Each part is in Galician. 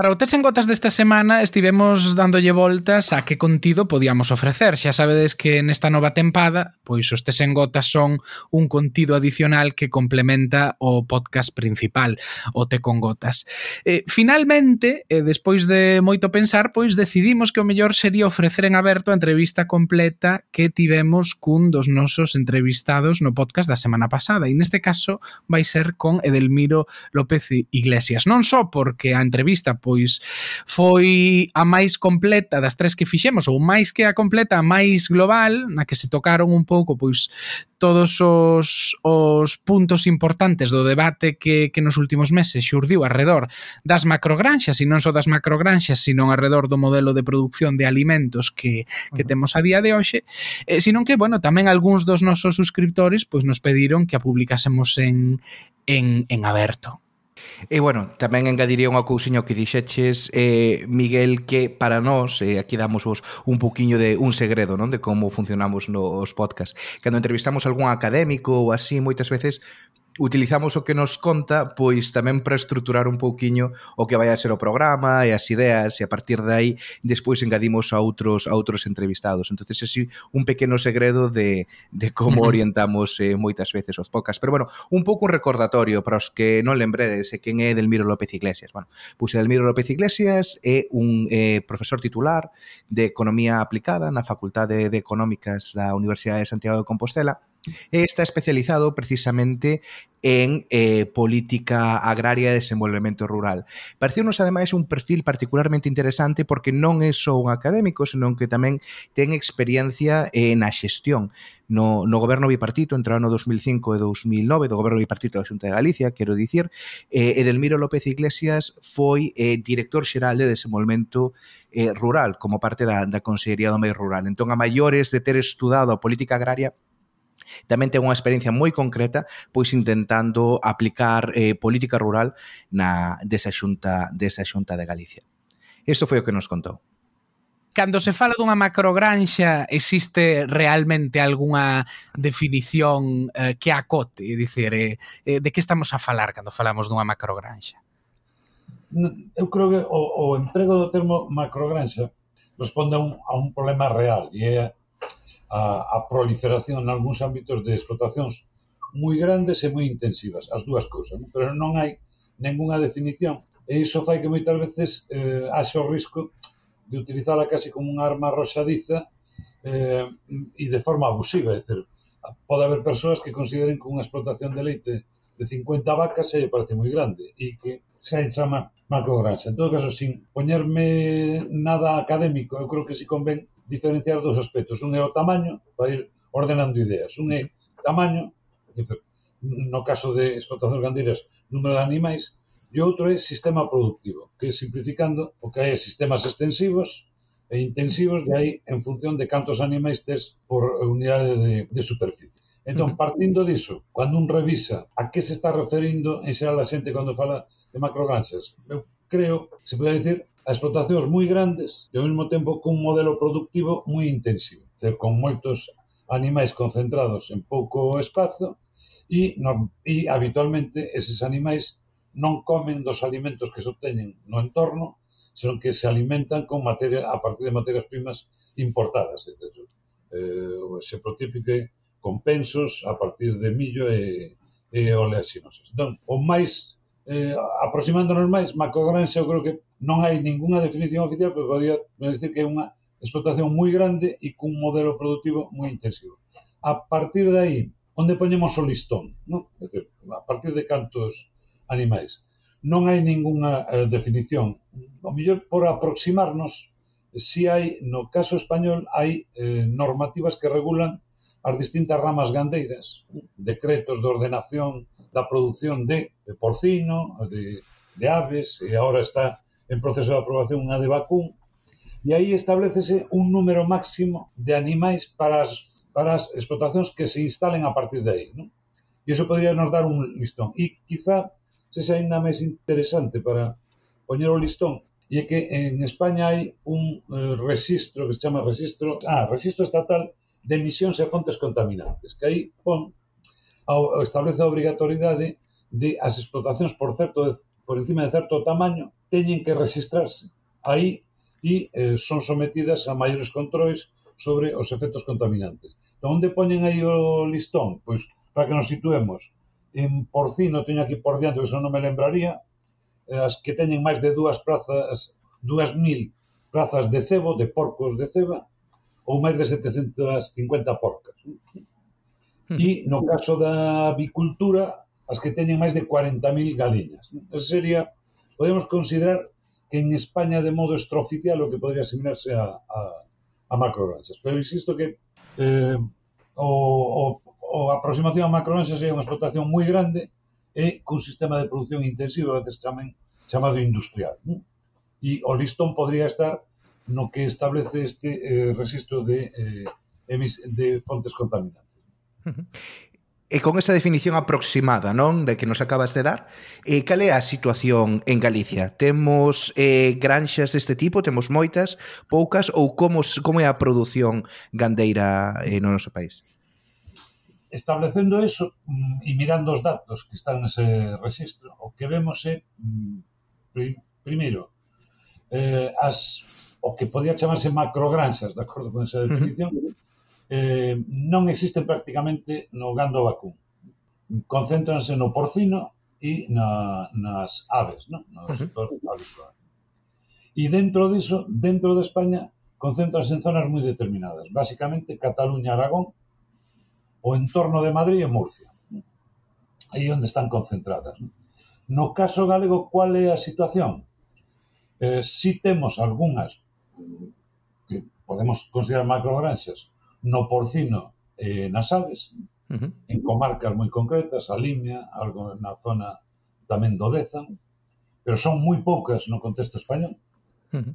Para o tes en gotas desta semana estivemos dándolle voltas a que contido podíamos ofrecer. Xa sabedes que nesta nova tempada, pois os tes en gotas son un contido adicional que complementa o podcast principal, o te con gotas. Eh, finalmente, eh, despois de moito pensar, pois decidimos que o mellor sería ofrecer en aberto a entrevista completa que tivemos cun dos nosos entrevistados no podcast da semana pasada. E neste caso vai ser con Edelmiro López Iglesias. Non só porque a entrevista pois foi a máis completa das tres que fixemos, ou máis que a completa, a máis global, na que se tocaron un pouco pois todos os, os puntos importantes do debate que, que nos últimos meses xurdiu arredor das macrogranxas e non só das macrogranxas, sino arredor do modelo de producción de alimentos que, que temos a día de hoxe, eh, sino que, bueno, tamén algúns dos nosos suscriptores pois nos pediron que a publicásemos en, en, en aberto. E bueno, tamén engadiría unha cousiña que dixeches, eh, Miguel, que para nós, eh, aquí damos vos un poquinho de un segredo, non? De como funcionamos nos podcast. Cando entrevistamos algún académico ou así, moitas veces utilizamos o que nos conta pois tamén para estruturar un pouquiño o que vai a ser o programa e as ideas e a partir de aí despois engadimos a outros a outros entrevistados. Entonces así un pequeno segredo de, de como orientamos eh, moitas veces os podcast. Pero bueno, un pouco un recordatorio para os que non lembredes e quen é Delmiro López Iglesias. Bueno, pois Delmiro López Iglesias é un eh, profesor titular de Economía Aplicada na Facultade de Económicas da Universidade de Santiago de Compostela E está especializado precisamente en eh, política agraria e desenvolvemento rural. Pareceunos ademais un perfil particularmente interesante porque non é só un académico, senón que tamén ten experiencia eh, na xestión no, no goberno bipartito entre o ano 2005 e 2009, do goberno bipartito da Xunta de Galicia, quero dicir, eh, Edelmiro López Iglesias foi eh, director xeral de desenvolvemento eh, rural como parte da, da Consellería do Medio Rural. Entón, a maiores de ter estudado a política agraria, Tamén ten unha experiencia moi concreta pois intentando aplicar eh, política rural na desa xunta, desa xunta de Galicia. Isto foi o que nos contou cando se fala dunha macrogranxa existe realmente algunha definición eh, que acote, é dicir, eh, eh, de que estamos a falar cando falamos dunha macrogranxa? Eu creo que o, o emprego do termo macrogranxa responde a un, a un problema real e é a, a proliferación en algúns ámbitos de explotacións moi grandes e moi intensivas, as dúas cousas, non? pero non hai ninguna definición e iso fai que moitas veces eh, haxe o risco de utilizala casi como unha arma roxadiza eh, e de forma abusiva, é dicir, pode haber persoas que consideren que unha explotación de leite de 50 vacas se lle parece moi grande e que se chama macrogranxa. En todo caso, sin poñerme nada académico, eu creo que si convén diferenciar dos aspectos. Un é o tamaño, para ir ordenando ideas. Un é tamaño, no caso de explotacións gandeiras, número de animais, e outro é sistema productivo, que simplificando o que hai sistemas extensivos e intensivos, de aí en función de cantos animais tes por unidade de, de superficie. Entón, partindo diso, cando un revisa a que se está referindo en xeral a xente cando fala de macroganxas, eu creo, se pode dicir, explotacións moi grandes e ao mesmo tempo cun modelo productivo moi intensivo, con moitos animais concentrados en pouco espazo e, no, e habitualmente eses animais non comen dos alimentos que se obteñen no entorno, senón que se alimentan con materia, a partir de materias primas importadas. Entón, eh, o exemplo típico é compensos a partir de millo e, e oleaxinosas. Entón, o máis, eh, aproximándonos máis, macrogranxa eu creo que non hai ningunha definición oficial, pero podría decir que é unha explotación moi grande e cun modelo productivo moi intensivo. A partir de aí, onde poñemos o listón? Non? É dicir, a partir de cantos animais? Non hai ningunha eh, definición. O mellor por aproximarnos, si hai, no caso español, hai eh, normativas que regulan as distintas ramas gandeiras, decretos de ordenación da produción de, de porcino, de, de aves, e agora está en proceso de aprobación unha de vacún, e aí establecese un número máximo de animais para as, para as explotacións que se instalen a partir de aí. Non? E iso podría nos dar un listón. E quizá se xa ainda máis interesante para poñer o listón e é que en España hai un eh, registro que se chama registro, ah, registro estatal de emisións e fontes contaminantes, que aí pon ao, establece a obrigatoriedade de as explotacións por certo por encima de certo tamaño teñen que registrarse aí e eh, son sometidas a maiores controis sobre os efectos contaminantes. Então, onde poñen aí o listón? Pois, para que nos situemos, en porcino, teño aquí por diante, pois eso non me lembraría, eh, as que teñen máis de dúas plazas, dúas mil plazas de cebo, de porcos de ceba, ou máis de 750 porcas. Hmm. E no caso da avicultura, as que teñen máis de 40.000 galiñas. Ese sería podemos considerar que en España de modo extraoficial o que podría asimilarse a, a, a macrogranxas. Pero insisto que eh, o, o, o aproximación a macrogranxas é unha explotación moi grande e cun sistema de producción intensivo, a veces chamen, chamado industrial. Non? E o listón podría estar no que establece este eh, registro de, eh, de fontes contaminantes. E con esa definición aproximada, non, de que nos acabas de dar, eh, cal é a situación en Galicia? Temos eh, granxas deste tipo? Temos moitas? Poucas? Ou como, como é a produción gandeira eh, no noso país? Establecendo eso mm, e mirando os datos que están nese registro, o que vemos é, mm, primeiro, eh, as, o que podía chamarse macrogranxas, de acordo con esa definición, uh -huh eh, non existen prácticamente no gando vacún. Concéntranse no porcino e na, nas aves, no? no sector avícola. E dentro diso, dentro de España, concéntranse en zonas moi determinadas, basicamente Cataluña, Aragón, o entorno de Madrid e Murcia. Aí onde están concentradas. no caso galego, cual é a situación? Eh, si temos algunhas que podemos considerar macrogranxas no porcino e nas aves, uh -huh. en comarcas moi concretas, a Limia, algo na zona tamén do Dezan, pero son moi poucas no contexto español. Uh -huh.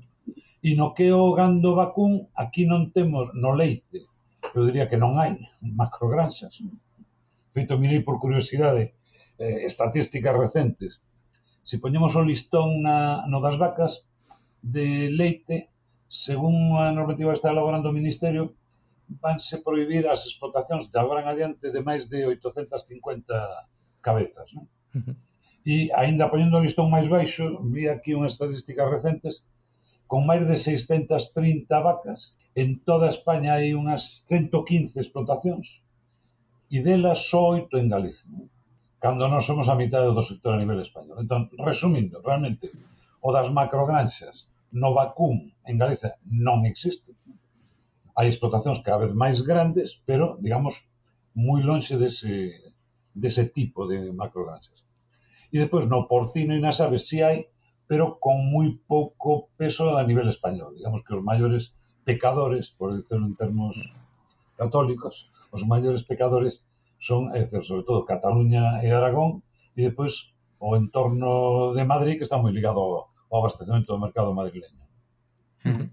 E no que o gando vacún, aquí non temos no leite, eu diría que non hai macrogranxas. Feito, mirei por curiosidade eh, estatísticas recentes. Se poñemos o listón na, no das vacas de leite, según a normativa que está elaborando o Ministerio, vanse prohibir as explotacións de agora en adiante de máis de 850 cabezas. Non? Uh -huh. E aínda poñendo o listón máis baixo, vi aquí unhas estadísticas recentes, con máis de 630 vacas, en toda España hai unhas 115 explotacións, e delas só oito en Galicia. Non? cando non somos a mitad do sector a nivel español. Entón, resumindo, realmente, o das macrogranxas no vacún en Galiza non existe hai explotacións cada vez máis grandes, pero, digamos, moi lonxe dese, dese tipo de macrogranxas. E depois no porcino e nas aves si hai, pero con moi pouco peso a nivel español. Digamos que os maiores pecadores, por dicirlo en termos católicos, os maiores pecadores son, é dizer, sobre todo Cataluña e Aragón, e depois o entorno de Madrid, que está moi ligado ao abastecimento do mercado madrileño. Uh -huh.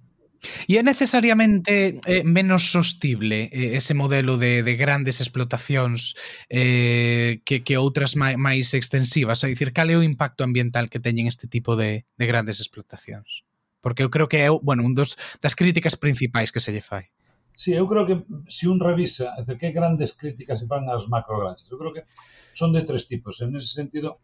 E é necesariamente eh, menos sostible eh, ese modelo de, de grandes explotacións eh, que, que outras máis, máis extensivas? É dicir, cal é o impacto ambiental que teñen este tipo de, de grandes explotacións? Porque eu creo que é bueno, un dos, das críticas principais que se lle fai. Sí, eu creo que se un revisa, é decir, que grandes críticas se fan ás macrogranxas. Eu creo que son de tres tipos. En ese sentido,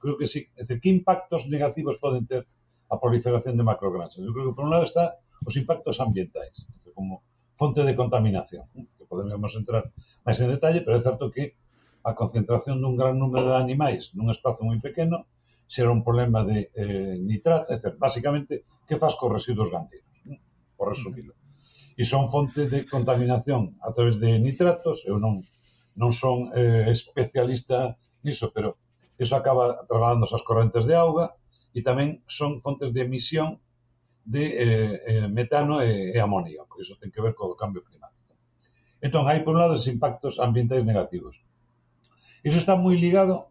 creo que sí. É decir, que impactos negativos poden ter a proliferación de macrogranxas? Eu creo que por un lado está os impactos ambientais, como fonte de contaminación, que podemos entrar máis en detalle, pero é certo que a concentración dun gran número de animais nun espazo moi pequeno xera un problema de eh, nitrato, é dicir, basicamente, que faz cos residuos gandeiros, por resumirlo. E son fonte de contaminación a través de nitratos, eu non non son eh, especialista niso, pero eso acaba trasladándose ás correntes de auga e tamén son fontes de emisión de eh, eh, metano e, e amonio, porque iso ten que ver co cambio climático. Entón, hai por un lado os impactos ambientais negativos. Iso está moi ligado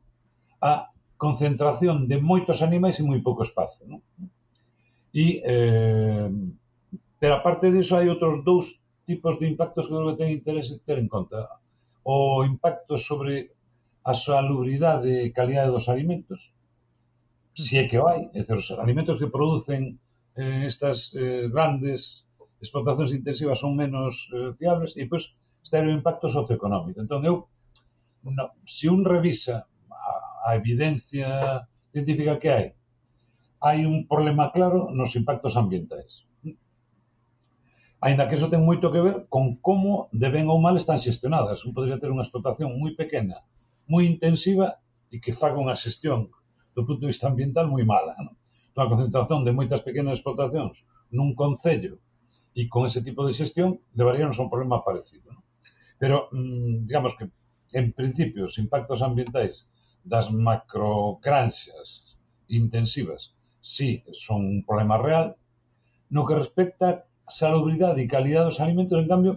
á concentración de moitos animais en moi pouco espazo. Non? E, eh, pero aparte disso, hai outros dous tipos de impactos que creo que ten interese ter en conta. O impacto sobre a salubridade e calidade dos alimentos, se é que o hai, é dizer, os alimentos que producen eh, estas eh, grandes explotacións intensivas son menos eh, fiables e pois está o impacto socioeconómico. Entón eu no, se un revisa a, a evidencia científica que hai, hai un problema claro nos impactos ambientais. Ainda que eso ten moito que ver con como de ben ou mal están xestionadas. Un podría ter unha explotación moi pequena, moi intensiva e que faga unha xestión do punto de vista ambiental moi mala. Non? unha concentración de moitas pequenas explotacións nun concello e con ese tipo de xestión levaríanos a un problema parecido. Non? Pero, mm, digamos que, en principio, os impactos ambientais das macrogranxas intensivas sí son un problema real. No que respecta a salubridade e calidad dos alimentos, en cambio,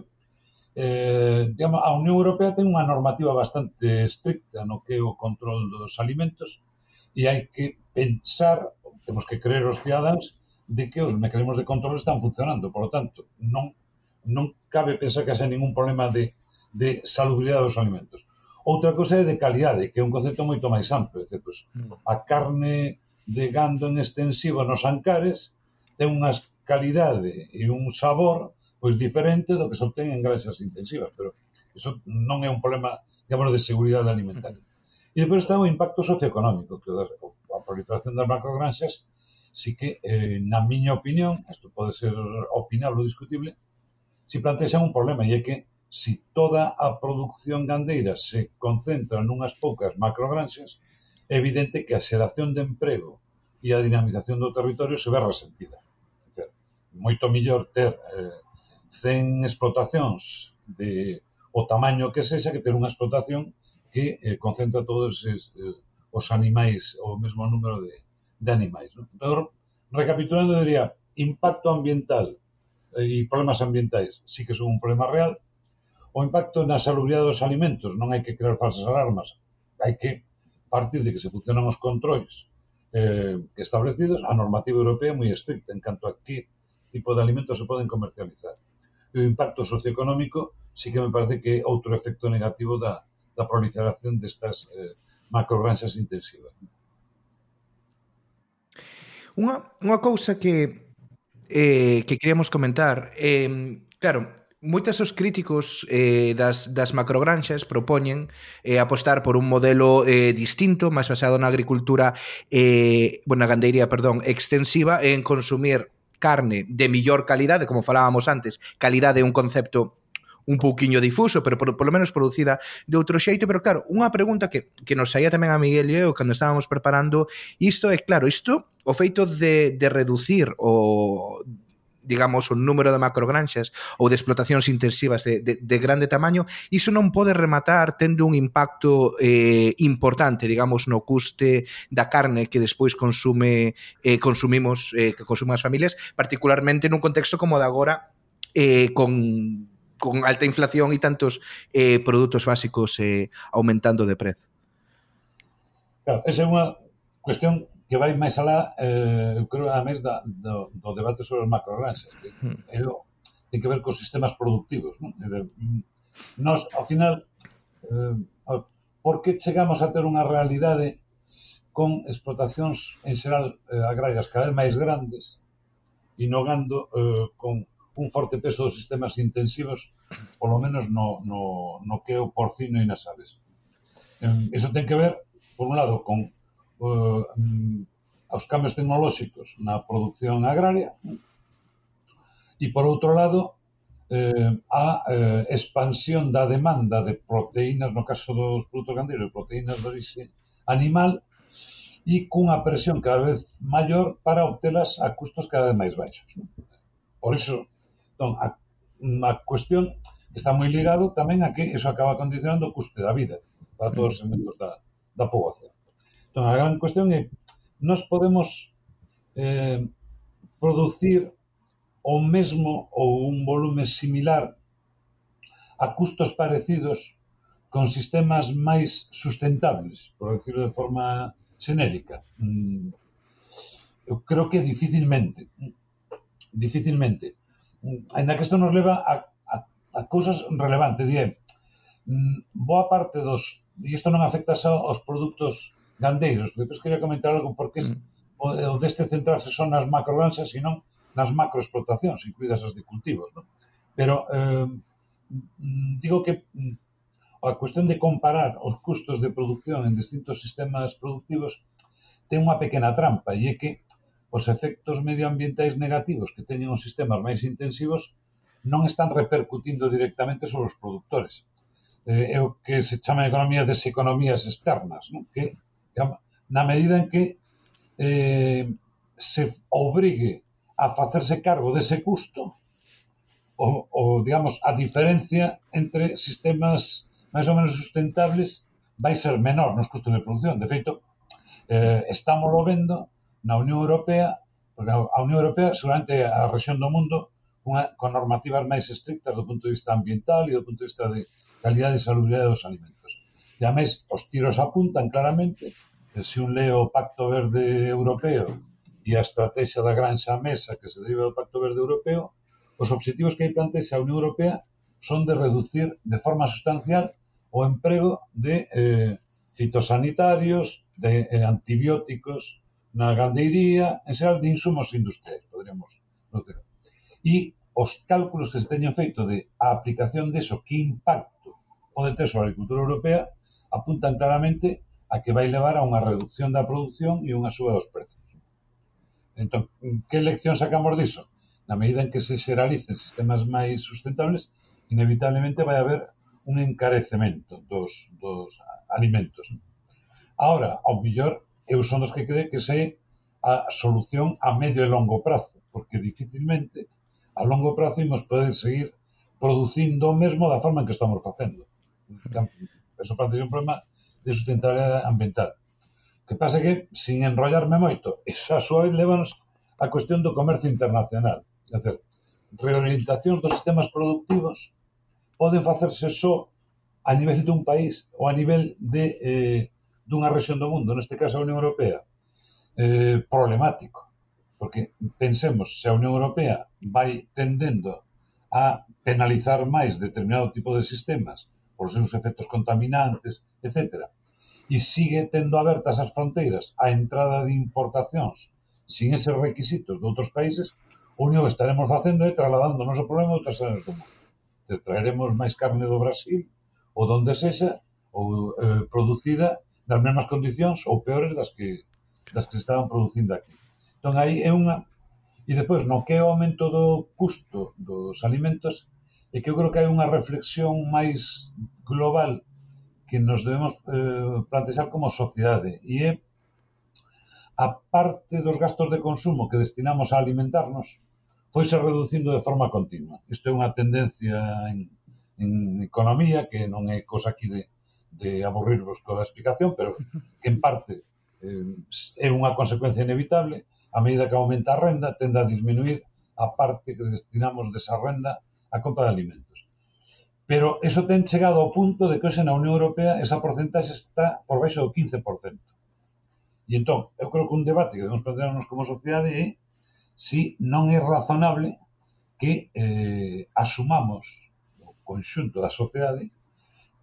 eh, digamos, a Unión Europea ten unha normativa bastante estricta no que é o control dos alimentos e hai que pensar temos que creer os cidadáns de que os mecanismos de control están funcionando. Por lo tanto, non, non cabe pensar que haxa ningún problema de, de salubridade dos alimentos. Outra cousa é de calidade, que é un concepto moito máis amplo. Dice, pois, mm. a carne de gando en extensivo nos ancares ten unha calidade e un sabor pois diferente do que se obtén en granxas intensivas, pero iso non é un problema, digamos, de seguridade alimentaria. Mm. E depois está o impacto socioeconómico, que o, proliferación das macrogranxas, si que, eh, na miña opinión, isto pode ser opinable ou discutible, si plantexan un problema, e é que si toda a producción gandeira se concentra nunhas poucas macrogranxas, é evidente que a xeración de emprego e a dinamización do territorio se ve resentida. Dizer, moito millor ter eh, 100 explotacións de o tamaño que sexa que ter unha explotación que eh, concentra todos es, eh, os animais, o mesmo número de, de animais. ¿no? Entón, recapitulando, diría, impacto ambiental eh, e problemas ambientais sí que son un problema real, o impacto na salubridade dos alimentos, non hai que crear falsas alarmas, hai que partir de que se funcionan os controles eh, establecidos, a normativa europea é moi estricta en canto a que tipo de alimentos se poden comercializar. E o impacto socioeconómico sí que me parece que é outro efecto negativo da, da proliferación destas eh, macrogranxas intensivas. Unha, unha cousa que eh, que queríamos comentar, eh, claro, Moitas os críticos eh, das, das macrogranxas propoñen eh, apostar por un modelo eh, distinto, máis basado na agricultura, eh, bueno, na gandeiría, perdón, extensiva, en consumir carne de millor calidade, como falábamos antes, calidade é un concepto un pouquiño difuso, pero por, lo menos producida de outro xeito, pero claro, unha pregunta que, que nos saía tamén a Miguel e eu cando estábamos preparando isto é claro, isto o feito de, de reducir o digamos, o número de macrogranxas ou de explotacións intensivas de, de, de grande tamaño, iso non pode rematar tendo un impacto eh, importante, digamos, no custe da carne que despois consume eh, consumimos, eh, que consumen as familias, particularmente nun contexto como da agora, eh, con con alta inflación e tantos eh, produtos básicos eh, aumentando de prezo. Claro, esa é unha cuestión que vai máis alá, eh, eu creo, a mes da, do, do debate sobre os macrogranxas. É hmm. o, ten que ver cos sistemas productivos. Non? Nos, ao final, eh, por que chegamos a ter unha realidade con explotacións en xeral eh, agrarias cada vez máis grandes, inogando eh, con un forte peso dos sistemas intensivos, polo menos no, no, no que é o porcino e nas aves. Eso ten que ver, por un lado, con uh, os cambios tecnolóxicos na produción agraria e, por outro lado, eh, a eh, expansión da demanda de proteínas, no caso dos produtos gandeiros, proteínas de orixe animal, e cunha presión cada vez maior para obtelas a custos cada vez máis baixos. Non? Por iso, Entón, a, a cuestión está moi ligado tamén a que eso acaba condicionando o custe da vida para todos os segmentos da, da poboación. Entón, a gran cuestión é nos podemos eh, producir o mesmo ou un volume similar a custos parecidos con sistemas máis sustentables, por decirlo de forma xenérica. Mm, eu creo que dificilmente, dificilmente, Ainda que isto nos leva a, a, a cousas relevantes, diré, eh, mm, boa parte dos, e isto non afecta só aos produtos gandeiros, depois quería comentar algo porque mm. o, o deste centrarse son nas macrolanxas e non nas macroexplotacións, incluídas as de cultivos, non? Pero eh, mm, digo que mm, a cuestión de comparar os custos de producción en distintos sistemas productivos ten unha pequena trampa e é que os efectos medioambientais negativos que teñen os sistemas máis intensivos non están repercutindo directamente sobre os produtores. Eh, é o que se chama economía das economías externas, non? que na medida en que eh, se obrigue a facerse cargo dese custo, o, o, digamos, a diferencia entre sistemas máis ou menos sustentables vai ser menor nos custos de producción. De feito, eh, estamos vendo na Unión Europea, porque a Unión Europea seguramente a rexión do mundo unha, con normativas máis estrictas do punto de vista ambiental e do punto de vista de calidade e salubridade dos alimentos. E a mes, os tiros apuntan claramente se un leo o Pacto Verde Europeo e a estrategia da granxa mesa que se deriva do Pacto Verde Europeo, os objetivos que aí plantexa a Unión Europea son de reducir de forma sustancial o emprego de eh, fitosanitarios, de eh, antibióticos, na gandeiría, en xeral de insumos industriais, poderíamos dizer. E os cálculos que se teñen feito de a aplicación deso, que impacto pode ter sobre a agricultura europea, apuntan claramente a que vai levar a unha reducción da produción e unha suba dos prezos. Entón, que lección sacamos diso? Na medida en que se xeralicen sistemas máis sustentables, inevitablemente vai haber un encarecemento dos, dos alimentos. Ahora, ao mellor, eu son dos que cree que se a solución a medio e longo prazo, porque dificilmente a longo prazo imos poder seguir producindo o mesmo da forma en que estamos facendo. Entón, eso parte de un problema de sustentabilidade ambiental. Que pasa que, sin enrollarme moito, esa vez levanos a cuestión do comercio internacional. É dizer, reorientacións dos sistemas productivos poden facerse só a nivel dun país ou a nivel de eh, dunha rexión do mundo, neste caso a Unión Europea, eh, problemático. Porque pensemos, se a Unión Europea vai tendendo a penalizar máis determinado tipo de sistemas por seus efectos contaminantes, etc., e sigue tendo abertas as fronteiras a entrada de importacións sin eses requisitos de outros países, o único que estaremos facendo é trasladando o noso problema a outras áreas do mundo. Te traeremos máis carne do Brasil, ou donde sexa, ou eh, producida nas mesmas condicións ou peores das que das que se estaban producindo aquí. Entón, aí é unha... E depois, no que é o aumento do custo dos alimentos, é que eu creo que hai unha reflexión máis global que nos debemos eh, plantexar como sociedade. E é a parte dos gastos de consumo que destinamos a alimentarnos foise reducindo de forma continua. Isto é unha tendencia en, en economía que non é cosa aquí de, de aburrirvos coa explicación, pero que en parte eh, é unha consecuencia inevitable, a medida que aumenta a renda tende a disminuir a parte que destinamos desa renda a compra de alimentos. Pero eso ten chegado ao punto de que hoxe na Unión Europea esa porcentaxe está por baixo do 15%. E entón, eu creo que un debate que debemos plantearnos como sociedade é se non é razonable que eh, asumamos o conxunto da sociedade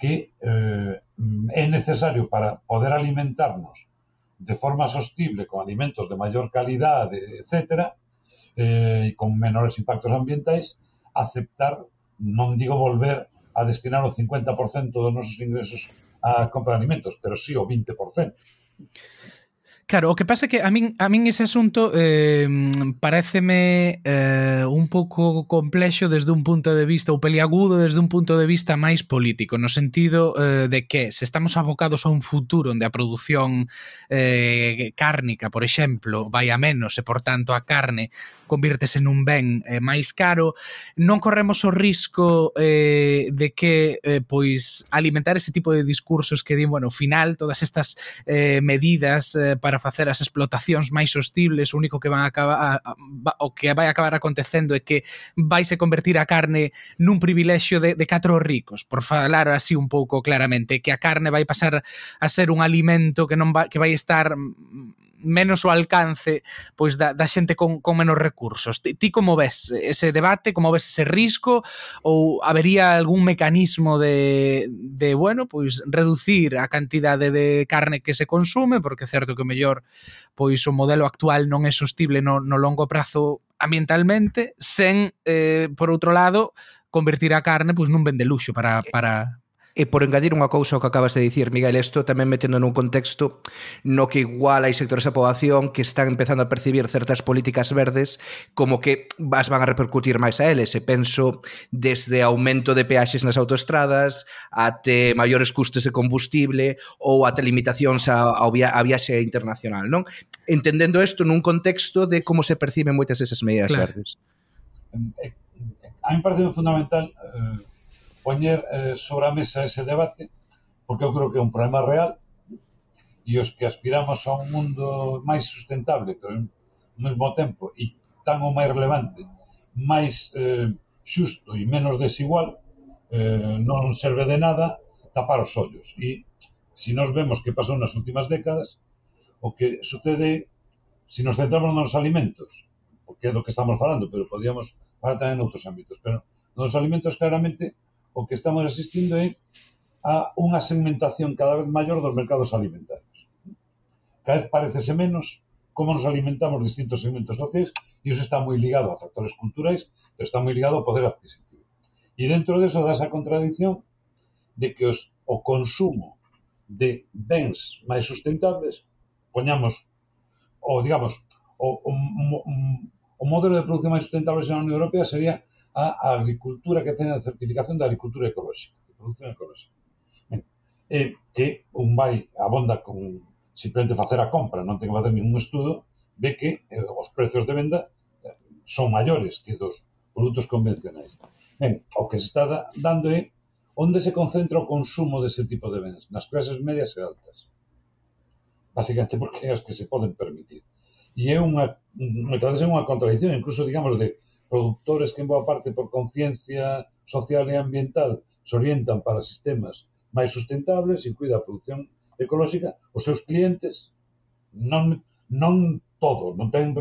que eh, é necesario para poder alimentarnos de forma sostible con alimentos de maior calidade, etc., eh, e con menores impactos ambientais, aceptar, non digo volver a destinar o 50% dos nosos ingresos a compra de alimentos, pero sí o 20%. Claro, o que pasa é que a min, a min ese asunto eh, pareceme eh, un pouco complexo desde un punto de vista, ou peliagudo desde un punto de vista máis político, no sentido eh, de que se estamos abocados a un futuro onde a produción eh, cárnica, por exemplo, vai a menos e, por tanto, a carne convírtese nun ben eh, máis caro, non corremos o risco eh, de que eh, pois alimentar ese tipo de discursos que din, bueno, final, todas estas eh, medidas eh, para facer as explotacións máis hostibles, o único que van a acabar a, a, o que vai acabar acontecendo é que vaise convertir a carne nun privilexio de, de catro ricos, por falar así un pouco claramente, que a carne vai pasar a ser un alimento que non va, que vai estar mm, menos o alcance pois da, da xente con, con menos recursos. Ti, ti como ves ese debate, como ves ese risco ou habería algún mecanismo de, de bueno, pois reducir a cantidade de carne que se consume, porque é certo que o mellor pois o modelo actual non é sostible no, no longo prazo ambientalmente, sen, eh, por outro lado, convertir a carne pois nun ben de luxo para, para, E por engadir unha cousa ao que acabas de dicir, Miguel, isto tamén metendo nun contexto no que igual hai sectores da poboación que están empezando a percibir certas políticas verdes como que as van a repercutir máis a eles. E penso desde aumento de peaxes nas autoestradas até maiores custes de combustible ou até limitacións a, a, via, a viaxe internacional, non? Entendendo isto nun contexto de como se perciben moitas desas medidas claro. verdes. A mí parece fundamental eh, poñer eh, sobre a mesa ese debate, porque eu creo que é un problema real e os que aspiramos a un mundo máis sustentable, pero ao mesmo tempo, e tan o máis relevante, máis eh, xusto e menos desigual, eh, non serve de nada tapar os ollos. E se nos vemos que pasou nas últimas décadas, o que sucede se nos centramos nos alimentos, porque é do que estamos falando, pero podíamos falar tamén en outros ámbitos, pero nos alimentos claramente o que estamos asistindo é a unha segmentación cada vez maior dos mercados alimentarios. Cada vez parecese menos como nos alimentamos distintos segmentos sociais e iso está moi ligado a factores culturais, pero está moi ligado ao poder adquisitivo. E dentro deso dá esa contradicción de que os, o consumo de bens máis sustentables poñamos o digamos o, o, o, o modelo de produción máis sustentable na Unión Europea sería a agricultura que teña a certificación de agricultura ecolóxica, de produción ecolóxica. Ben, e que un vai abonda con simplemente facer a compra, non ten que facer ningún estudo, ve que eh, os prezos de venda eh, son maiores que dos produtos convencionais. Ben, o que se está dando é onde se concentra o consumo dese tipo de bens, nas clases medias e altas. Básicamente porque é as que se poden permitir. E é unha, moitas veces é unha contradicción, incluso, digamos, de produtores que en boa parte por conciencia social e ambiental se orientan para sistemas máis sustentables, incluída a produción ecolóxica, os seus clientes non, non todos, non ten,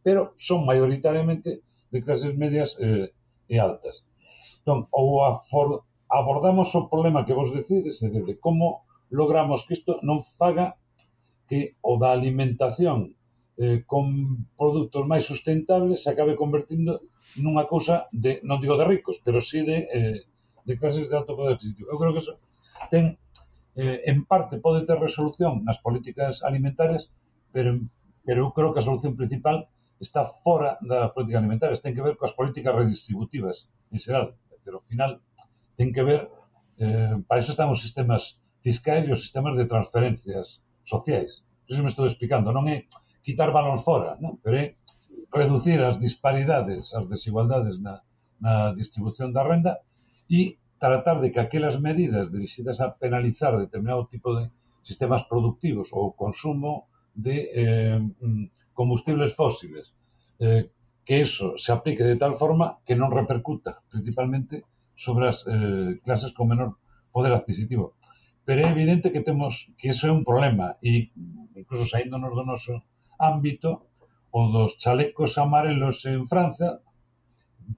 pero son maioritariamente de clases medias eh, e altas. Entón, ou abordamos o problema que vos decides, é de como logramos que isto non faga que o da alimentación eh, con produtos máis sustentables se acabe convertindo nunha cousa de, non digo de ricos, pero sí de, eh, de clases de alto poder adquisitivo. Eu creo que eso ten, eh, en parte pode ter resolución nas políticas alimentarias, pero, pero eu creo que a solución principal está fora das políticas alimentarias, ten que ver coas políticas redistributivas en xeral, pero ao final ten que ver eh, para iso están os sistemas fiscais e os sistemas de transferencias sociais. Iso me estou explicando, non é quitar balóns fora, non? pero é reducir as disparidades, as desigualdades na, na distribución da renda e tratar de que aquelas medidas dirixidas a penalizar determinado tipo de sistemas productivos ou consumo de eh, combustibles fósiles, eh, que eso se aplique de tal forma que non repercuta principalmente sobre as eh, clases con menor poder adquisitivo pero é evidente que temos que iso é un problema e incluso saíndonos do noso ámbito, o dos chalecos amarelos en Francia,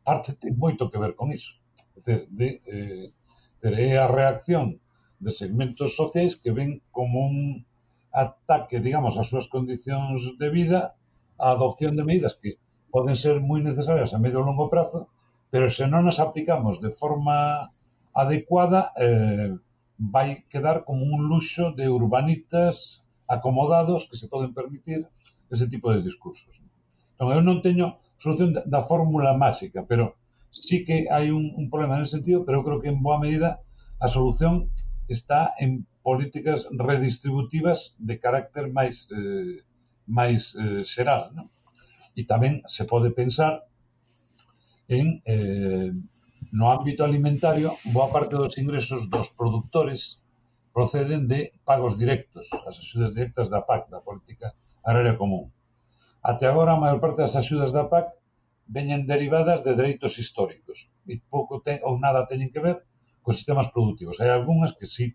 parte ten moito que ver con iso. De, de, eh, é a reacción de segmentos sociais que ven como un ataque, digamos, ás súas condicións de vida a adopción de medidas que poden ser moi necesarias a medio e longo prazo, pero se non as aplicamos de forma adecuada, eh, vai quedar como un luxo de urbanitas acomodados que se poden permitir ese tipo de discursos. Non, eu non teño solución da, da fórmula máxica, pero sí que hai un, un problema nesse sentido, pero eu creo que en boa medida a solución está en políticas redistributivas de carácter máis eh, máis eh, xeral, non? E tamén se pode pensar en eh, no ámbito alimentario, boa parte dos ingresos dos productores proceden de pagos directos, as axudas directas da PAC, da política área común. Até agora a maior parte das axudas da PAC veñen derivadas de dereitos históricos e pouco ten, ou nada teñen que ver cos sistemas productivos. Hai algunhas que sí,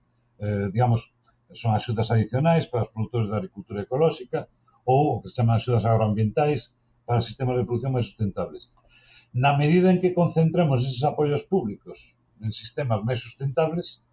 eh, digamos, son axudas adicionais para os produtores da agricultura ecolóxica ou o que se chaman axudas agroambientais para sistemas de producción máis sustentables. Na medida en que concentremos eses apoios públicos en sistemas máis sustentables,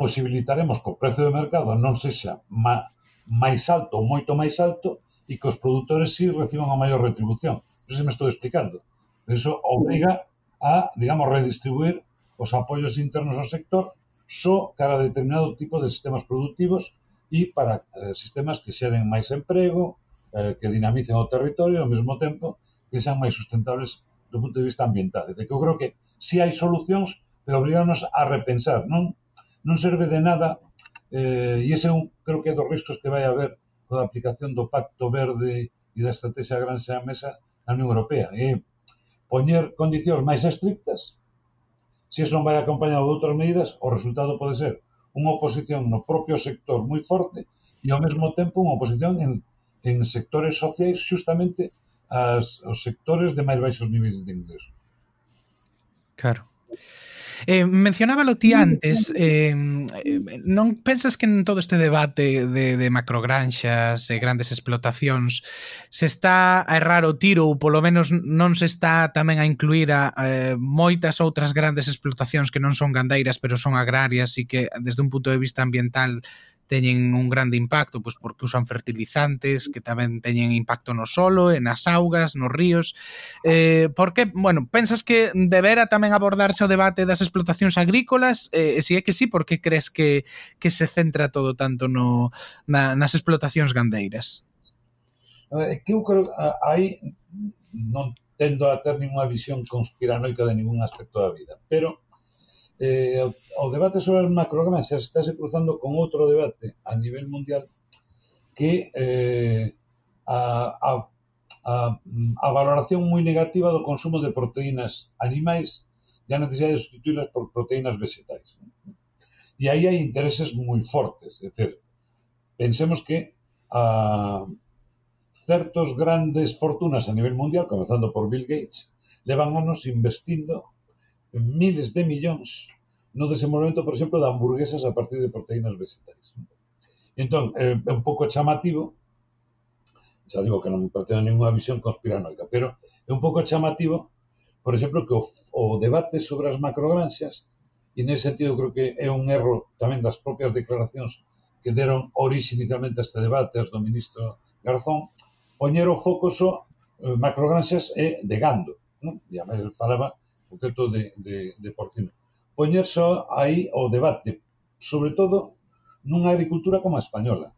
posibilitaremos que o prezo de mercado non sexa má, máis alto ou moito máis alto e que os produtores si sí reciban a maior retribución. Non se me estou explicando. Eso obriga a, digamos, redistribuir os apoios internos ao sector só cara a determinado tipo de sistemas productivos e para eh, sistemas que xeren máis emprego, eh, que dinamicen o territorio ao mesmo tempo que sean máis sustentables do punto de vista ambiental. De que eu creo que si hai solucións, pero obrigarnos a repensar, non non serve de nada Eh, e ese é un, creo que é dos riscos que vai haber coa aplicación do Pacto Verde e da Estrategia Granxa a Mesa na Unión Europea. É poñer condicións máis estrictas, se iso non vai acompañado de outras medidas, o resultado pode ser unha oposición no propio sector moi forte e ao mesmo tempo unha oposición en, en sectores sociais justamente as, os sectores de máis baixos niveis de ingreso. Claro. Eh, mencionábalo ti antes, eh, non pensas que en todo este debate de, de macrogranxas e grandes explotacións se está a errar o tiro ou polo menos non se está tamén a incluir a, eh, moitas outras grandes explotacións que non son gandeiras pero son agrarias e que desde un punto de vista ambiental teñen un grande impacto, pois porque usan fertilizantes que tamén teñen impacto no solo, en as augas, nos ríos. Eh, por que, bueno, pensas que debera tamén abordarse o debate das explotacións agrícolas? Eh, si é que sí, por que crees que, que se centra todo tanto no, na, nas explotacións gandeiras? É que eu creo aí non tendo a ter ninguna visión conspiranoica de ningún aspecto da vida, pero eh, o debate sobre as macrogramas xa se estáse cruzando con outro debate a nivel mundial que eh, a, a, a, a valoración moi negativa do consumo de proteínas animais e a necesidade de sustituirlas por proteínas vegetais. E aí hai intereses moi fortes, é dicir, pensemos que a certos grandes fortunas a nivel mundial, comenzando por Bill Gates, levan anos investindo miles de millóns no desenvolvemento, por exemplo, de hamburguesas a partir de proteínas vegetais. Entón, é un pouco chamativo, xa digo que non pretendo ninguna visión conspiranoica, pero é un pouco chamativo, por exemplo, que o, o debate sobre as macrogranxas, e nese sentido creo que é un erro tamén das propias declaracións que deron orixe inicialmente a este debate as do ministro Garzón, poñer o foco só eh, macrogranxas e de gando. Non? E a máis falaba concreto de, de, de porcino. Poñer só aí o debate, sobre todo nunha agricultura como a española.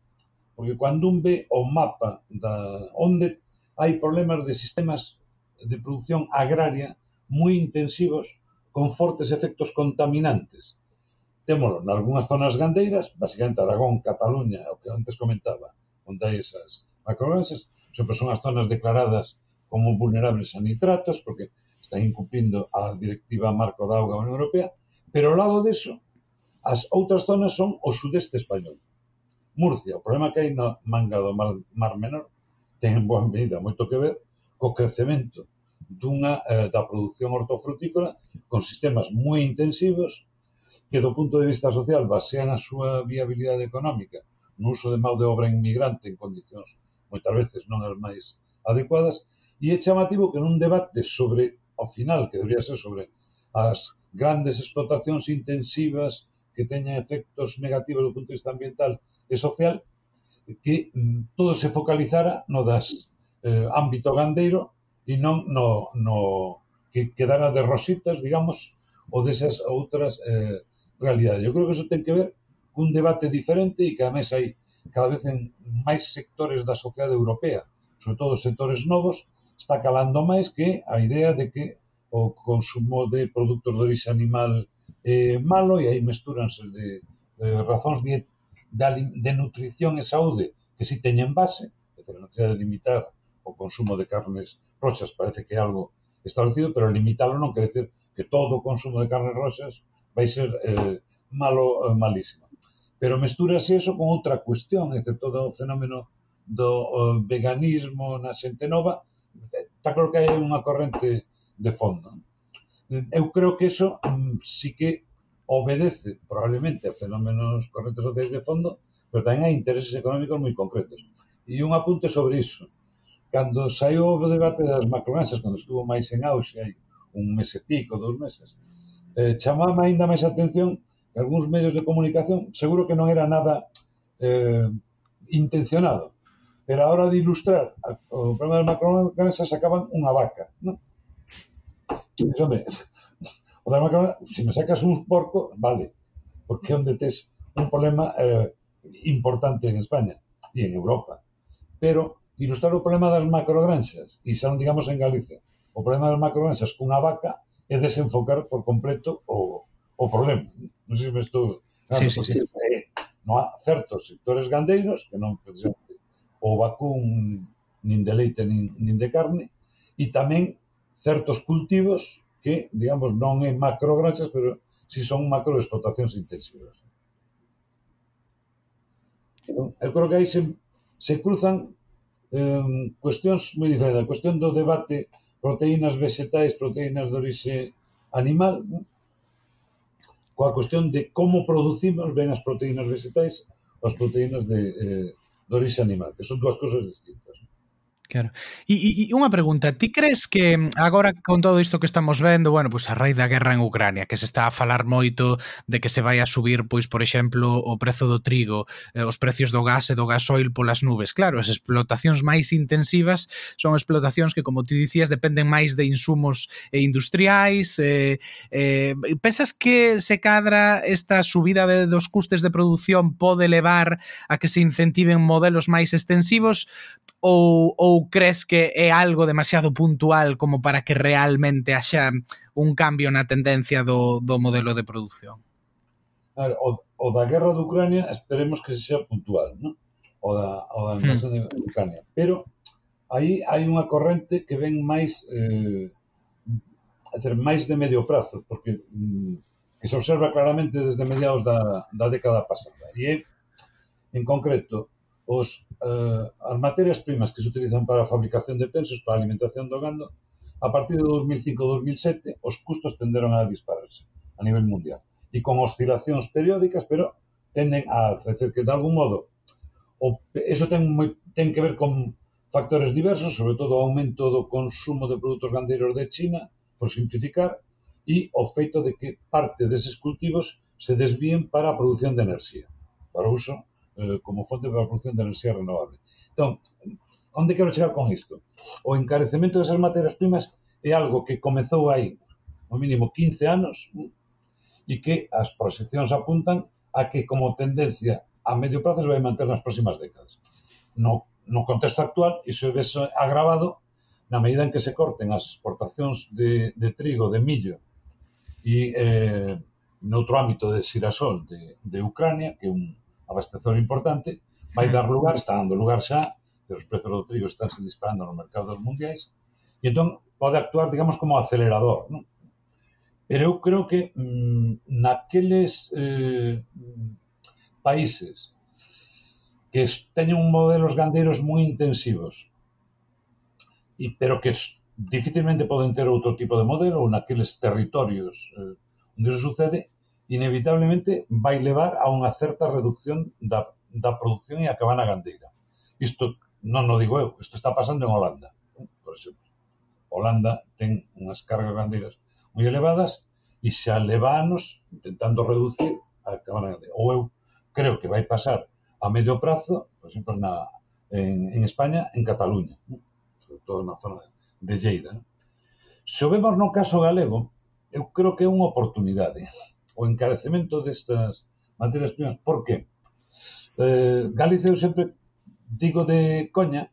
Porque cando un ve o mapa da onde hai problemas de sistemas de producción agraria moi intensivos con fortes efectos contaminantes. Témolo nalgúnas zonas gandeiras, basicamente Aragón, Cataluña, o que antes comentaba, onde hai esas macrogranxas, sempre son as zonas declaradas como vulnerables a nitratos, porque está incumplindo a directiva marco da auga Unión Europea, pero ao lado deso, as outras zonas son o sudeste español. Murcia, o problema que hai na manga do Mar, mar Menor, ten en boa medida moito que ver co crecemento dunha eh, da produción hortofrutícola con sistemas moi intensivos que do punto de vista social basean a súa viabilidade económica no uso de mão de obra inmigrante en condicións moitas veces non as máis adecuadas e é chamativo que nun debate sobre ao final, que debería ser sobre as grandes explotacións intensivas que teñan efectos negativos do punto de vista ambiental e social, que mm, todo se focalizara no das eh, ámbito gandeiro e non no, no que quedara de rositas, digamos, ou desas outras eh, realidades. Eu creo que eso ten que ver cun debate diferente e que ademais hai cada vez en máis sectores da sociedade europea, sobre todo sectores novos, está calando máis que a idea de que o consumo de produtos de orixe animal é malo e aí mestúranse de, de razóns de, de nutrición e saúde que si teñen base, é a necesidade de limitar o consumo de carnes roxas parece que é algo establecido, pero limitarlo non quer decir que todo o consumo de carnes roxas vai ser eh, malo, eh, malísimo. Pero mestúrase eso con outra cuestión, é todo o fenómeno do eh, veganismo na xente nova, Está claro que hai unha corrente de fondo. Eu creo que eso mm, sí que obedece probablemente a fenómenos correntes sociais de fondo, pero tamén hai intereses económicos moi concretos. E un apunte sobre iso. Cando saiu o debate das macromasas, cando estuvo máis en auxe, hai un mes e pico, dous meses, eh, chamaba ainda máis atención que algúns medios de comunicación seguro que non era nada eh, intencionado, pero a hora de ilustrar o problema das macroorganisas sacaban unha vaca, non? Tú dices, onde, o das macro, se me sacas un porco, vale, porque onde tes un problema eh, importante en España e en Europa. Pero ilustrar o problema das macrogranxas, e xa non digamos en Galicia, o problema das macrogranxas cunha vaca é desenfocar por completo o, o problema. Non sei se me estou... Claro, sí, sí, sí. Eh, non há certos sectores gandeiros que non precisan o vacún nin de leite nin, nin de carne e tamén certos cultivos que, digamos, non é macrogranxas, pero si son macroexplotacións intensivas. Entón, eu creo que aí se, se cruzan eh, cuestións moi diferentes. A cuestión do debate proteínas vegetais, proteínas de orixe animal, coa cuestión de como producimos ben as proteínas vegetais as proteínas de, eh, d'origen animal, que són dues coses distintes. Claro. E, e unha pregunta, ti crees que agora con todo isto que estamos vendo, bueno, pois a raíz da guerra en Ucrania, que se está a falar moito de que se vai a subir, pois, por exemplo, o prezo do trigo, eh, os precios do gas e do gasoil polas nubes. Claro, as explotacións máis intensivas son explotacións que, como ti dicías, dependen máis de insumos industriais. Eh, eh, pensas que se cadra esta subida de, dos custes de produción pode levar a que se incentiven modelos máis extensivos ou, ou ou crees que é algo demasiado puntual como para que realmente haxa un cambio na tendencia do, do modelo de produción? Claro, o, o da guerra de Ucrania esperemos que sea puntual, ¿no? o da, o da hmm. invasión hmm. de Ucrania. Pero aí hai unha corrente que ven máis eh, hacer máis de medio prazo, porque mm, que se observa claramente desde mediados da, da década pasada. E é, en concreto, os, eh, as materias primas que se utilizan para a fabricación de pensos para a alimentación do gando, a partir de 2005-2007, os custos tenderon a dispararse a nivel mundial e con oscilacións periódicas, pero tenden a alza. Que, de algún modo, o, eso ten, moi, ten que ver con factores diversos, sobre todo o aumento do consumo de produtos gandeiros de China, por simplificar, e o feito de que parte deses cultivos se desvíen para a produción de enerxía, para o uso eh, como fonte para a produción de enerxía renovable. Entón, onde quero chegar con isto? O encarecemento desas materias primas é algo que comezou aí ao mínimo 15 anos mm, e que as proxeccións apuntan a que como tendencia a medio prazo se vai manter nas próximas décadas. No, no contexto actual, iso é agravado na medida en que se corten as exportacións de, de trigo, de millo e eh, noutro ámbito de xirasol de, de Ucrania, que é un, abastecedor importante, vai dar lugar, está dando lugar xa, que os prezos do trigo están se disparando nos mercados mundiais, e entón pode actuar, digamos, como acelerador, non? Pero eu creo que mmm, naqueles eh, países que teñen modelos gandeiros moi intensivos, e, pero que dificilmente poden ter outro tipo de modelo, ou naqueles territorios eh, onde iso sucede, inevitablemente vai levar a unha certa redución da, da produción e a cabana gandeira. Isto non o digo eu, isto está pasando en Holanda, por exemplo. Holanda ten unhas cargas gandeiras moi elevadas e xa leva anos intentando reducir a cabana gandeira. Ou eu creo que vai pasar a medio prazo, por exemplo, na, en, en España, en Cataluña, sobre todo na zona de Lleida. Se o vemos no caso galego, eu creo que é unha oportunidade o encarecemento destas materias primas. Por que? Eh, Galicia eu sempre digo de coña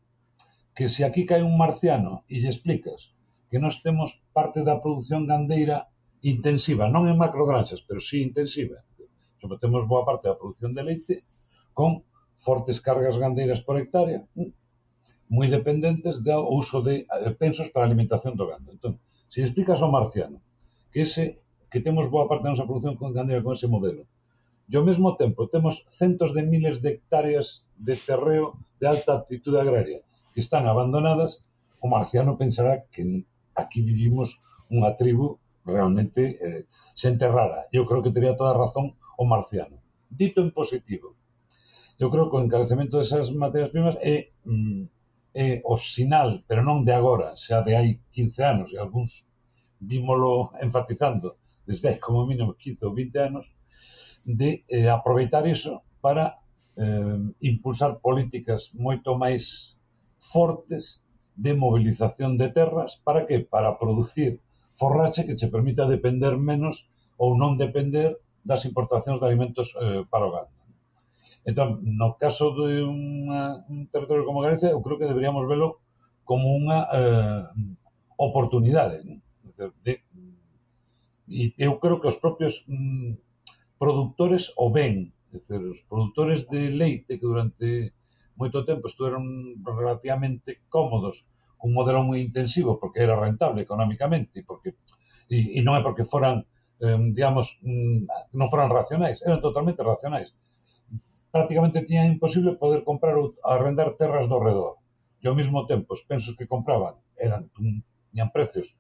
que se aquí cae un marciano e lle explicas que nós temos parte da produción gandeira intensiva, non en macrogranxas, pero sí intensiva. Sobre temos boa parte da produción de leite con fortes cargas gandeiras por hectárea, mm, moi dependentes do uso de eh, pensos para a alimentación do gando. Entón, se explicas ao marciano que ese que temos boa parte da nosa produción con candeira con ese modelo. E ao mesmo tempo temos centos de miles de hectáreas de terreo de alta aptitude agraria que están abandonadas, o marciano pensará que aquí vivimos unha tribu realmente eh, xente rara. Eu creo que teria toda a razón o marciano. Dito en positivo, eu creo que o encarecemento desas materias primas é, mm, é o sinal, pero non de agora, xa de hai 15 anos, e algúns vímolo enfatizando, desde como mínimo 15 ou 20 anos, de eh, aproveitar iso para eh, impulsar políticas moito máis fortes de mobilización de terras para que para producir forraxe que che permita depender menos ou non depender das importacións de alimentos eh, para o gando. Entón, no caso de unha, un territorio como Galicia, eu creo que deberíamos velo como unha eh, oportunidade né? de e eu creo que os propios mm, produtores o ven, dizer, os produtores de leite que durante moito tempo estuveron relativamente cómodos cun modelo moi intensivo porque era rentable económicamente e porque e, e non é porque foran eh, digamos mm, non foran racionais, eran totalmente racionais. Prácticamente tiñan imposible poder comprar ou arrendar terras do redor. E ao mesmo tempo, os pensos que compraban eran tiñan precios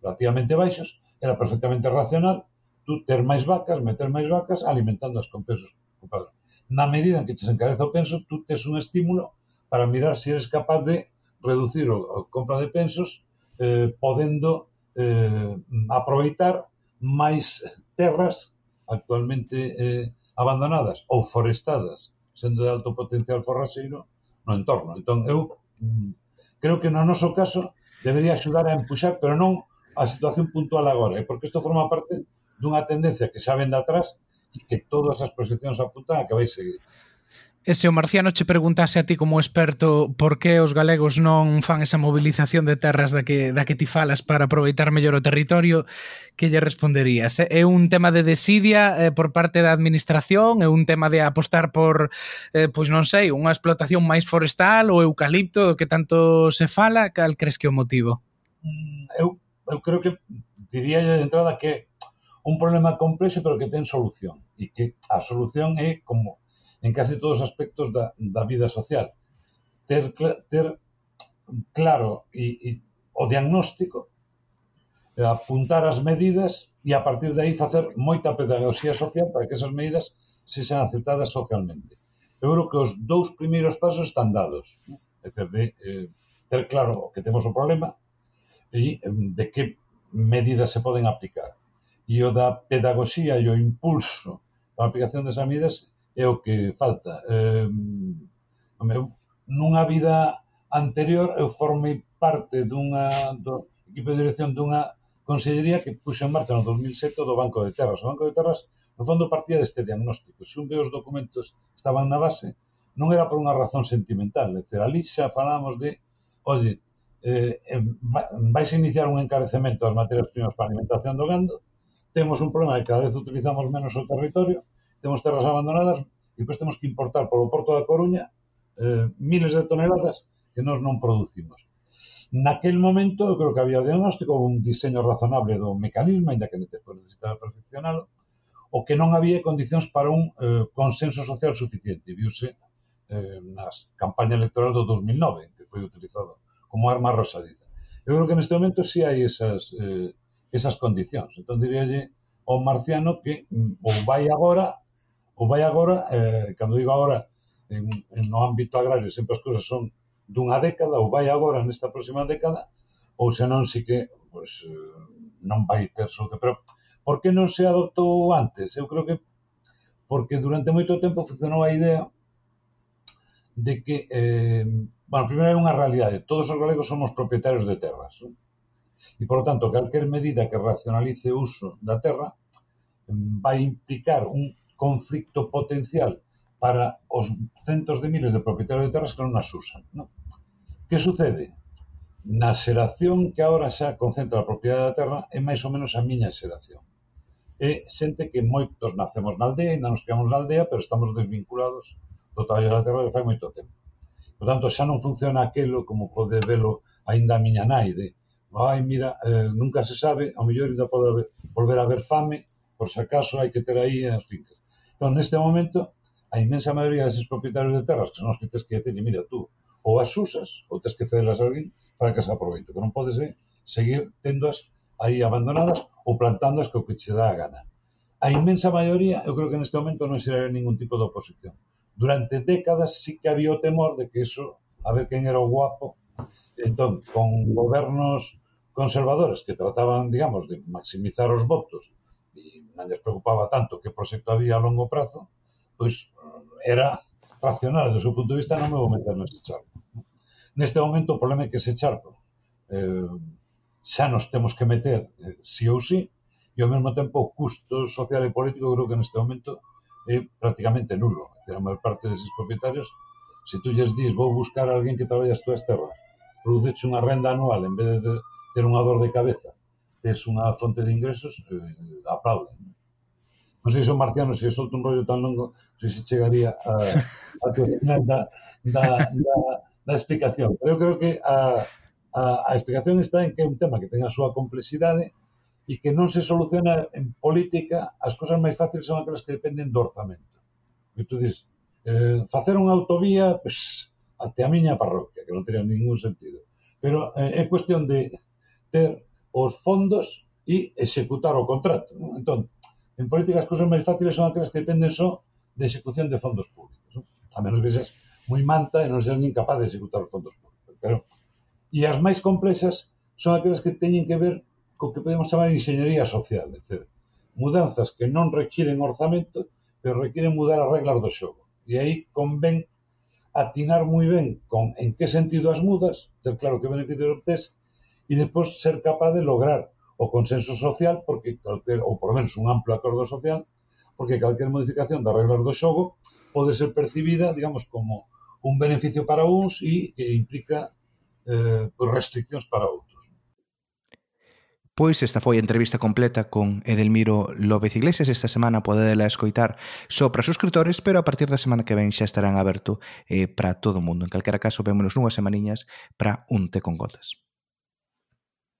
relativamente baixos era perfectamente racional tú ter máis vacas, meter máis vacas, alimentándoas con pesos ocupados. Na medida en que ches encareza o penso, tú tes un estímulo para mirar se si eres capaz de reducir o, o compra de pensos eh, podendo eh, aproveitar máis terras actualmente eh, abandonadas ou forestadas, sendo de alto potencial forraseiro no entorno. Entón, eu mm, creo que no noso caso debería axudar a empuxar, pero non a situación puntual agora, eh? porque isto forma parte dunha tendencia que xa ven de atrás e que todas as proxeccións apuntan a que vai seguir. E se o Marciano che preguntase a ti como experto por que os galegos non fan esa movilización de terras da que, da que ti falas para aproveitar mellor o territorio, que lle responderías? Eh, é un tema de desidia eh, por parte da administración? É un tema de apostar por, eh, pois non sei, unha explotación máis forestal ou eucalipto do que tanto se fala? Cal crees que é o motivo? Mm, eu eu creo que diría de entrada que un problema complexo pero que ten solución e que a solución é como en case todos os aspectos da, da vida social ter, ter claro e, e o diagnóstico eh, apuntar as medidas e a partir de aí facer moita pedagogía social para que esas medidas se sean aceptadas socialmente. Eu creo que os dous primeiros pasos están dados, é dicir, de eh, ter claro que temos o problema, e de que medidas se poden aplicar. E o da pedagogía e o impulso para a aplicación desas medidas é o que falta. Eh, meu, nunha vida anterior eu formei parte dunha do equipo de dirección dunha consellería que puxo en marcha no 2007 do Banco de Terras. O Banco de Terras, no fondo, partía deste diagnóstico. Se un ve os documentos estaban na base, non era por unha razón sentimental. É dicir, ali xa falábamos de, oye, eh, vais a iniciar un encarecemento das materias primas para a alimentación do gando, temos un problema de que cada vez utilizamos menos o territorio, temos terras abandonadas e depois temos que importar polo Porto da Coruña eh, miles de toneladas que nós non producimos. Naquel momento, eu creo que había diagnóstico, un diseño razonable do mecanismo, ainda que despois necesitaba perfeccionalo, o que non había condicións para un eh, consenso social suficiente. Viuse eh, nas campaña electoral do 2009, que foi utilizado como arma rosadita. Eu creo que neste momento si sí hai esas, eh, esas condicións. Entón, diríalle ao marciano que mm, ou vai agora, ou vai agora, eh, cando digo agora, en, en no ámbito agrario sempre as cousas son dunha década, ou vai agora nesta próxima década, ou senón si que pois, eh, non vai ter solta. Pero por que non se adoptou antes? Eu creo que porque durante moito tempo funcionou a idea de que eh, Bueno, primeiro é unha realidade. Todos os galegos somos propietarios de terras. E, por tanto, calquer medida que racionalice o uso da terra mm, vai implicar un conflicto potencial para os centos de miles de propietarios de terras que non as usan. Non? Que sucede? Na xeración que agora xa concentra a propiedade da terra é máis ou menos a miña xeración. É xente que moitos nacemos na aldea, ainda nos criamos na aldea, pero estamos desvinculados do traballo da terra de fai moito tempo. Por tanto, xa non funciona aquelo como pode velo aínda a miña nai de ai, mira, eh, nunca se sabe, ao mellor ainda pode haber, volver a haber fame, por se acaso hai que ter aí as fincas. Entón, neste momento, a inmensa maioría deses propietarios de terras, que son os que tens que decir, mira, tú, ou as usas, ou tens que cederlas a alguén para que se aproveite, que non podes eh, seguir tendoas aí abandonadas ou plantándoas co que che dá a gana. A inmensa maioría, eu creo que neste momento non xeraría ningún tipo de oposición durante décadas sí que había o temor de que eso, a ver quen era o guapo, entón, con gobernos conservadores que trataban, digamos, de maximizar os votos e non les preocupaba tanto que proxecto había a longo prazo, pois eh, era racional, do seu punto de vista, non me vou meter neste charco. Neste momento, o problema é que ese charco eh, xa nos temos que meter eh, sí ou sí, e ao mesmo tempo o custo social e político creo que neste momento é prácticamente nulo. A maior parte deses propietarios, se tú lles dis, vou buscar a alguén que traballa as túas terras, produceche unha renda anual en vez de ter unha dor de cabeza, tes unha fonte de ingresos, eh, aplauden. Non sei se o marciano se solto un rollo tan longo, sei se chegaría a, a final da, da, da, da explicación. Pero eu creo que a, a, a explicación está en que é un tema que ten a súa complexidade, e que non se soluciona en política, as cousas máis fáciles son aquelas que dependen do orzamento. E tú dices, eh, facer unha autovía, pues, até a miña parroquia, que non teria ningún sentido. Pero eh, é cuestión de ter os fondos e executar o contrato. Non? Entón, en política as cousas máis fáciles son aquelas que dependen só de execución de fondos públicos. Non? A menos que seas moi manta e non seas nin capaz de executar os fondos públicos. Pero, e as máis complexas son aquelas que teñen que ver co que podemos chamar enxeñería social, etc. Mudanzas que non requiren orzamento, pero requiren mudar as reglas do xogo. E aí convén atinar moi ben con en que sentido as mudas, ter claro que beneficios obtés, e despois ser capaz de lograr o consenso social, porque calquer, ou por menos un amplo acordo social, porque calquer modificación das reglas do xogo pode ser percibida, digamos, como un beneficio para uns e que implica eh, restriccións para outros. Pois esta foi a entrevista completa con Edelmiro López Iglesias. Esta semana podedela escoitar só para suscriptores, pero a partir da semana que ven xa estarán aberto eh, para todo o mundo. En calquera caso, vémonos nunhas semaniñas para un té con gotas.